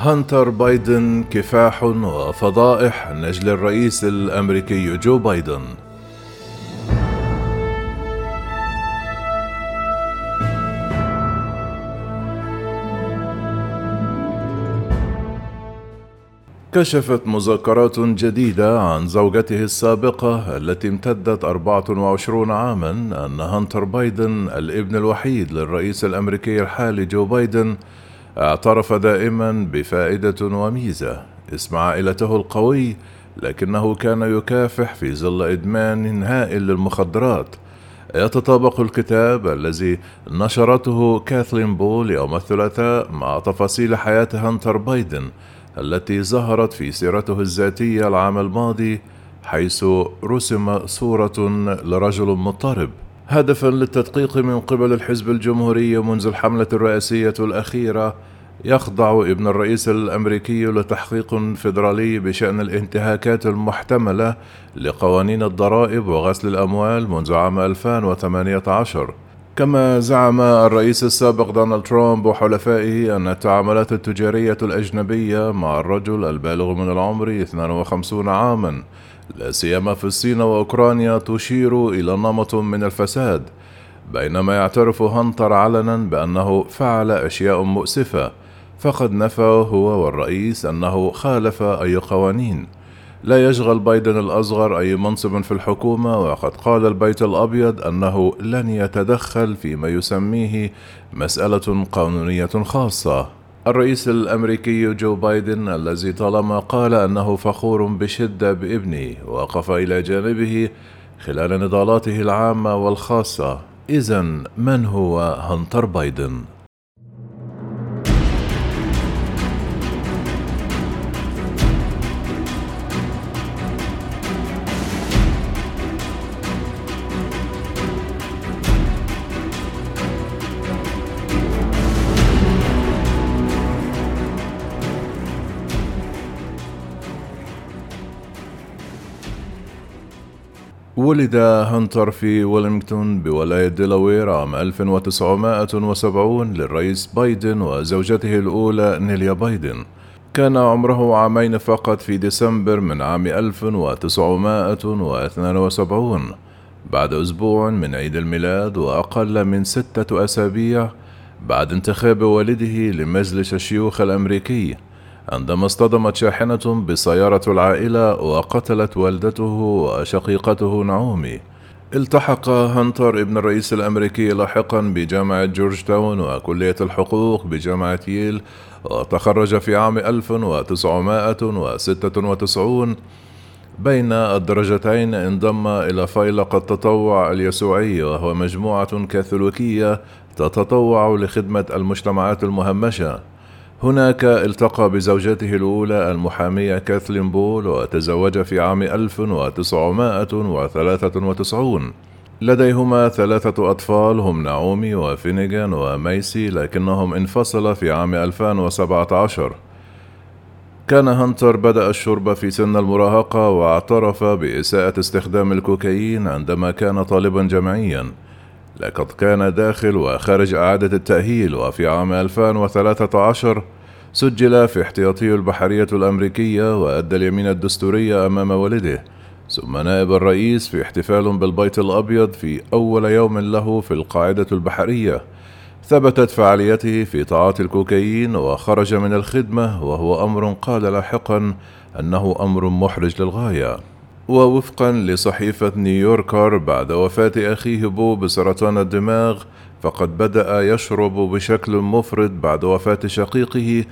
هانتر بايدن كفاح وفضائح نجل الرئيس الأمريكي جو بايدن. كشفت مذكرات جديدة عن زوجته السابقة التي امتدت 24 عاما أن هانتر بايدن الابن الوحيد للرئيس الأمريكي الحالي جو بايدن اعترف دائما بفائدة وميزة. اسم عائلته القوي لكنه كان يكافح في ظل إدمان هائل للمخدرات. يتطابق الكتاب الذي نشرته كاثلين بول يوم الثلاثاء مع تفاصيل حياة هانتر بايدن التي ظهرت في سيرته الذاتية العام الماضي حيث رسم صورة لرجل مضطرب. هدفا للتدقيق من قبل الحزب الجمهوري منذ الحملة الرئاسية الأخيرة يخضع ابن الرئيس الأمريكي لتحقيق فيدرالي بشأن الانتهاكات المحتملة لقوانين الضرائب وغسل الأموال منذ عام 2018 كما زعم الرئيس السابق دونالد ترامب وحلفائه أن التعاملات التجارية الأجنبية مع الرجل البالغ من العمر 52 عاما لا سيما في الصين وأوكرانيا تشير إلى نمط من الفساد بينما يعترف هانتر علنا بأنه فعل أشياء مؤسفة فقد نفى هو والرئيس أنه خالف أي قوانين. لا يشغل بايدن الأصغر أي منصب في الحكومة وقد قال البيت الأبيض أنه لن يتدخل فيما يسميه مسألة قانونية خاصة الرئيس الأمريكي جو بايدن الذي طالما قال أنه فخور بشدة بابنه وقف إلى جانبه خلال نضالاته العامة والخاصة إذا من هو هنتر بايدن؟ ولد هانتر في ويلمنغتون بولاية ديلاوير عام 1970 للرئيس بايدن وزوجته الأولى نيليا بايدن. كان عمره عامين فقط في ديسمبر من عام 1972 بعد أسبوع من عيد الميلاد وأقل من ستة أسابيع بعد انتخاب والده لمجلس الشيوخ الأمريكي. عندما اصطدمت شاحنة بسيارة العائلة وقتلت والدته وشقيقته نعومي التحق هانتر ابن الرئيس الأمريكي لاحقا بجامعة جورج تاون وكلية الحقوق بجامعة ييل وتخرج في عام 1996 بين الدرجتين انضم إلى فيلق التطوع اليسوعي وهو مجموعة كاثوليكية تتطوع لخدمة المجتمعات المهمشة. هناك التقى بزوجته الأولى المحامية كاثلين بول وتزوج في عام 1993 لديهما ثلاثة أطفال هم نعومي وفينيغان وميسي لكنهم انفصل في عام 2017 كان هانتر بدأ الشرب في سن المراهقة واعترف بإساءة استخدام الكوكايين عندما كان طالبا جامعيا لقد كان داخل وخارج إعادة التأهيل وفي عام 2013 سجل في احتياطي البحرية الأمريكية وأدى اليمين الدستورية أمام والده ثم نائب الرئيس في احتفال بالبيت الأبيض في أول يوم له في القاعدة البحرية. ثبتت فعاليته في تعاطي الكوكايين وخرج من الخدمة وهو أمر قال لاحقا أنه أمر محرج للغاية. ووفقا لصحيفة نيويوركر بعد وفاة أخيه بو بسرطان الدماغ فقد بدأ يشرب بشكل مفرط بعد وفاة شقيقه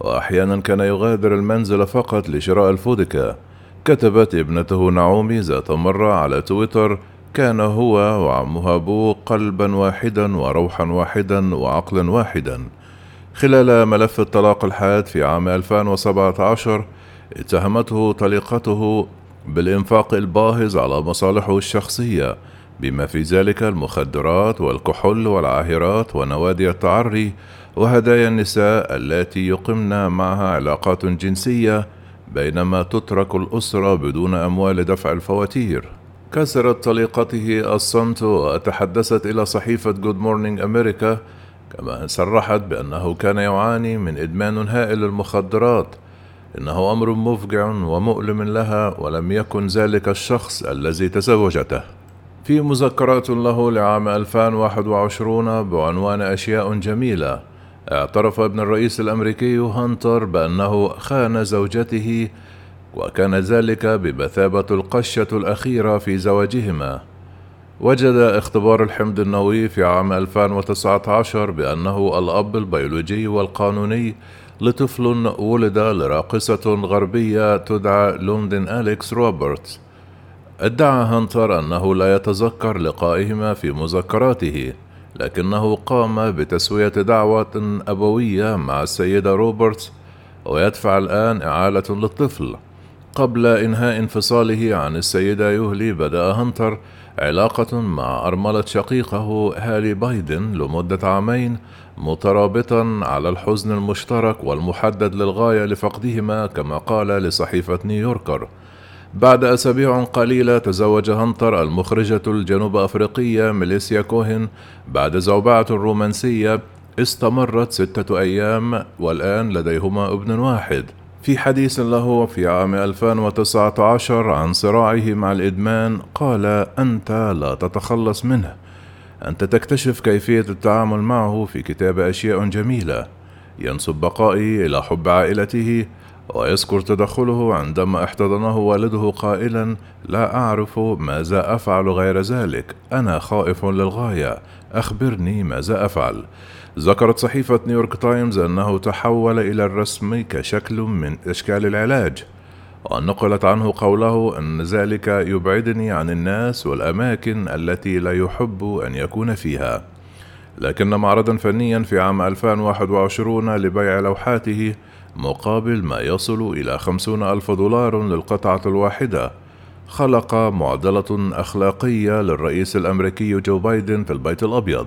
وأحيانا كان يغادر المنزل فقط لشراء الفودكا. كتبت ابنته نعومي ذات مرة على تويتر كان هو وعمها بو قلبا واحدا وروحا واحدا وعقلا واحدا خلال ملف الطلاق الحاد في عام 2017 اتهمته طليقته بالإنفاق الباهظ على مصالحه الشخصية بما في ذلك المخدرات والكحول والعاهرات ونوادي التعري وهدايا النساء اللاتي يقمن معها علاقات جنسية بينما تترك الأسرة بدون أموال لدفع الفواتير. كسرت طليقته الصمت وتحدثت إلى صحيفة جود مورنينج أمريكا كما صرحت بأنه كان يعاني من إدمان هائل للمخدرات إنه أمر مفجع ومؤلم لها ولم يكن ذلك الشخص الذي تزوجته. في مذكرات له لعام 2021 بعنوان أشياء جميلة اعترف ابن الرئيس الأمريكي هانتر بأنه خان زوجته وكان ذلك بمثابة القشة الأخيرة في زواجهما. وجد اختبار الحمض النووي في عام 2019 بأنه الأب البيولوجي والقانوني لطفل ولد لراقصة غربية تدعى لوندن أليكس روبرتس. ادعى هانتر أنه لا يتذكر لقائهما في مذكراته لكنه قام بتسوية دعوى أبوة مع السيدة روبرتس ويدفع الآن إعالة للطفل. قبل إنهاء انفصاله عن السيدة بيهلي بدأ هانتر علاقة مع أرملة شقيقه هالي بايدن لمدة عامين مترابطا على الحزن المشترك والمحدد للغاية لفقدهما كما قال لصحيفة نيويوركر. بعد أسابيع قليلة تزوج هنتر المخرجة الجنوب أفريقية ميليسيا كوهن بعد زوبعة رومانسية استمرت ستة أيام والآن لديهما ابن واحد. في حديث له في عام 2019 عن صراعه مع الإدمان قال أنت لا تتخلص منه. أنت تكتشف كيفية التعامل معه في كتاب أشياء جميلة. ينسب بقائي إلى حب عائلته ويذكر تدخله عندما احتضنه والده قائلا لا أعرف ماذا أفعل غير ذلك. أنا خائف للغاية. أخبرني ماذا أفعل. ذكرت صحيفة نيويورك تايمز أنه تحول إلى الرسم كشكل من إشكال العلاج ونقلت عنه قوله أن ذلك يبعدني عن الناس والأماكن التي لا يحب أن يكون فيها. لكن معرضا فنيا في عام 2021 لبيع لوحاته مقابل ما يصل إلى خمسون ألف دولار للقطعة الواحدة خلق معضلة أخلاقية للرئيس الأمريكي جو بايدن في البيت الأبيض.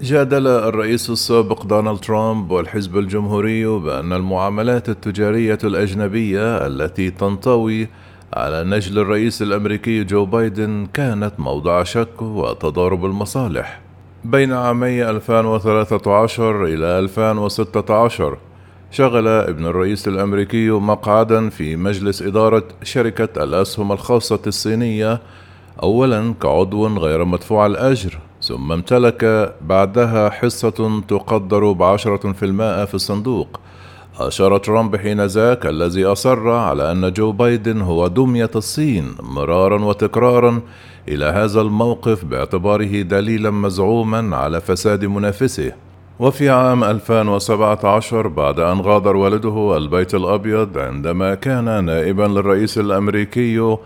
جادل الرئيس السابق دونالد ترامب والحزب الجمهوري بأن المعاملات التجارية الأجنبية التي تنطوي على نجل الرئيس الأمريكي جو بايدن كانت موضع شك وتضارب المصالح. بين عامي 2013 إلى 2016 شغل ابن الرئيس الأمريكي مقعدا في مجلس إدارة شركة الأسهم الخاصة الصينية اولا كعضو غير مدفوع الأجر. ثم امتلك بعدها حصة تقدر بعشرة في المائة في الصندوق. أشار ترامب حين ذاك الذي أصر على أن جو بايدن هو دمية الصين مرارا وتكرارا إلى هذا الموقف باعتباره دليلا مزعوما على فساد منافسه. وفي عام 2017 بعد أن غادر والده البيت الأبيض عندما كان نائبا للرئيس الأمريكي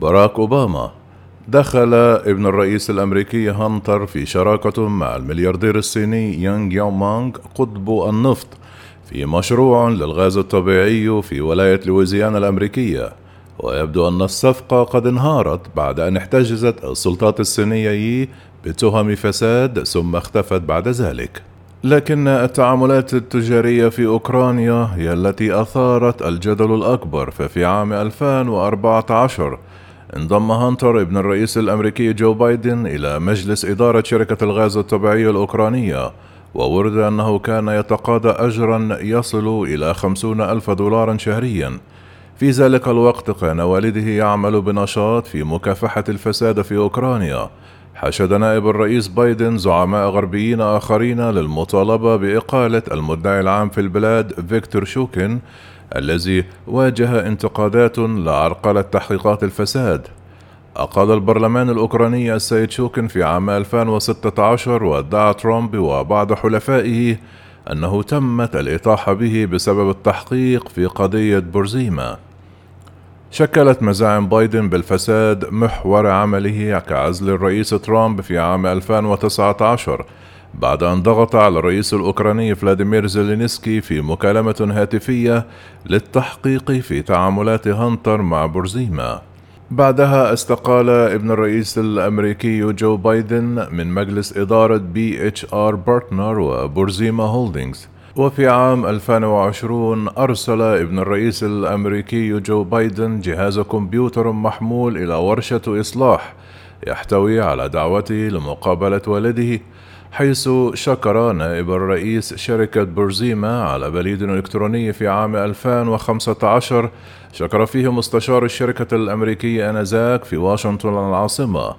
باراك أوباما. دخل ابن الرئيس الأمريكي هانتر في شراكة مع الملياردير الصيني يانغ يومانغ قطب النفط في مشروع للغاز الطبيعي في ولاية لويزيانا الأمريكية. ويبدو أن الصفقة قد انهارت بعد أن احتجزت السلطات الصينية بتهم فساد ثم اختفت بعد ذلك. لكن التعاملات التجارية في أوكرانيا هي التي أثارت الجدل الأكبر. ففي عام 2014 انضم هانتر ابن الرئيس الأمريكي جو بايدن إلى مجلس إدارة شركة الغاز الطبيعي الأوكرانية وورد أنه كان يتقاضى أجرا يصل إلى خمسون ألف دولارا شهريا. في ذلك الوقت كان والده يعمل بنشاط في مكافحة الفساد في أوكرانيا. حشد نائب الرئيس بايدن زعماء غربيين آخرين للمطالبة بإقالة المدعي العام في البلاد فيكتور شوكن الذي واجه انتقادات لعرقلة تحقيقات الفساد. أقال البرلمان الأوكراني السيد شوكن في عام 2016 وادعى ترامب وبعض حلفائه أنه تمت الإطاحة به بسبب التحقيق في قضية بورزيما. شكلت مزاعم بايدن بالفساد محور عملية عزل الرئيس ترامب في عام 2019 بعد أن ضغط على الرئيس الأوكراني فلاديمير زيلينسكي في مكالمة هاتفية للتحقيق في تعاملات هانتر مع بوريسما. بعدها استقال ابن الرئيس الأمريكي جو بايدن من مجلس إدارة BHR Partner و Burisma Holdings. وفي عام 2020 أرسل ابن الرئيس الأمريكي جو بايدن جهاز كمبيوتر محمول إلى ورشة إصلاح. يحتوي على دعوته لمقابلة والده حيث شكر نائب الرئيس شركة بورزيما على بريد إلكتروني في عام 2015 شكر فيه مستشار الشركة الأمريكية آنذاك في واشنطن العاصمة.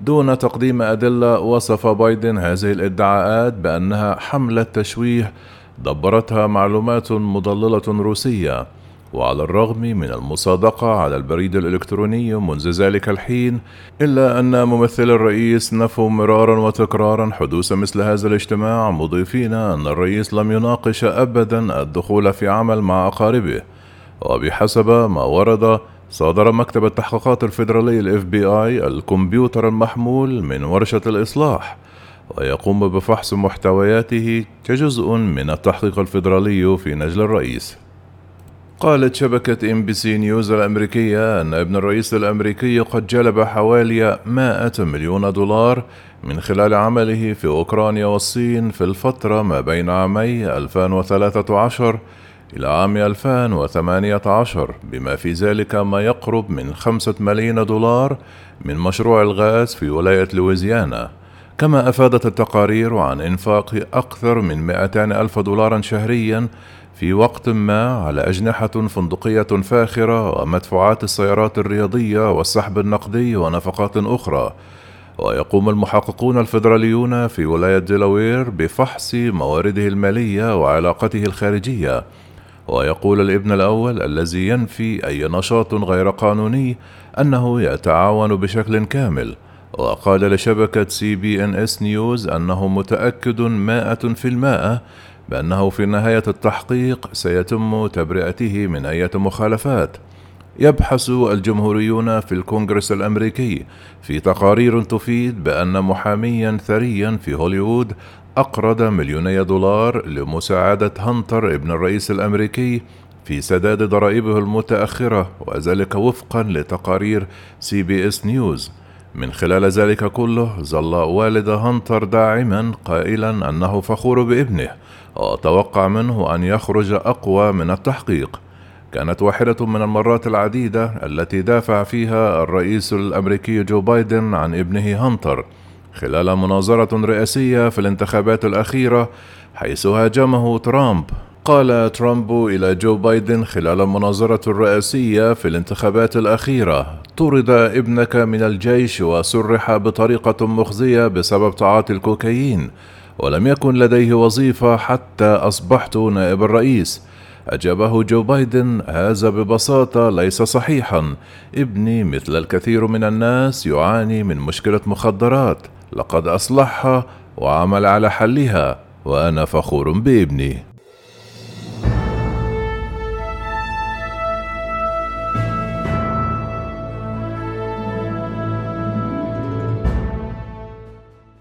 دون تقديم أدلة وصف بايدن هذه الادعاءات بأنها حملة تشويه دبرتها معلومات مضللة روسية. وعلى الرغم من المصادقة على البريد الإلكتروني منذ ذلك الحين إلا أن ممثلي الرئيس نفوا مرارا وتكرارا حدوث مثل هذا الاجتماع مضيفين أن الرئيس لم يناقش أبدا الدخول في عمل مع أقاربه. وبحسب ما ورد صادر مكتب التحقيقات الفيدرالي ال FBI الكمبيوتر المحمول من ورشة الإصلاح ويقوم بفحص محتوياته كجزء من التحقيق الفيدرالي في نجل الرئيس. قالت شبكة NBC News الأمريكية أن ابن الرئيس الأمريكي قد جلب حوالي 100 مليون دولار من خلال عمله في أوكرانيا والصين في الفترة ما بين عامي 2013 إلى عام 2018 بما في ذلك ما يقرب من خمسة ملايين دولار من مشروع الغاز في ولاية لويزيانا. كما أفادت التقارير عن إنفاق أكثر من 200 ألف دولارا شهريا في وقت ما على أجنحة فندقية فاخرة ومدفوعات السيارات الرياضية والسحب النقدي ونفقات أخرى. ويقوم المحققون الفيدراليون في ولاية ديلاوير بفحص موارده المالية وعلاقته الخارجية. ويقول الابن الأول الذي ينفي أي نشاط غير قانوني أنه يتعاون بشكل كامل. وقال لشبكة CBS News أنه متأكد مائة في المائة بأنه في نهاية التحقيق سيتم تبرئته من أي مخالفات. يبحث الجمهوريون في الكونغرس الأمريكي في تقارير تفيد بأن محاميا ثريا في هوليوود أقرض مليوني دولار لمساعدة هانتر ابن الرئيس الأمريكي في سداد ضرائبه المتأخرة وذلك وفقا لتقارير CBS News. من خلال ذلك كله ظل والد هانتر داعما قائلا أنه فخور بابنه وتوقع منه أن يخرج أقوى من التحقيق. كانت واحدة من المرات العديدة التي دافع فيها الرئيس الأمريكي جو بايدن عن ابنه هانتر خلال مناظرة رئاسية في الانتخابات الأخيرة حيث هاجمه ترامب. قال ترامب إلى جو بايدن خلال المناظرة الرئاسية في الانتخابات الأخيرة: طرد ابنك من الجيش وسرح بطريقة مخزية بسبب تعاطي الكوكايين، ولم يكن لديه وظيفة حتى أصبحت نائب الرئيس. أجابه جو بايدن: هذا ببساطة ليس صحيحا، ابني مثل الكثير من الناس يعاني من مشكلة مخدرات، لقد أصلحها وعمل على حلها، وأنا فخور بابني.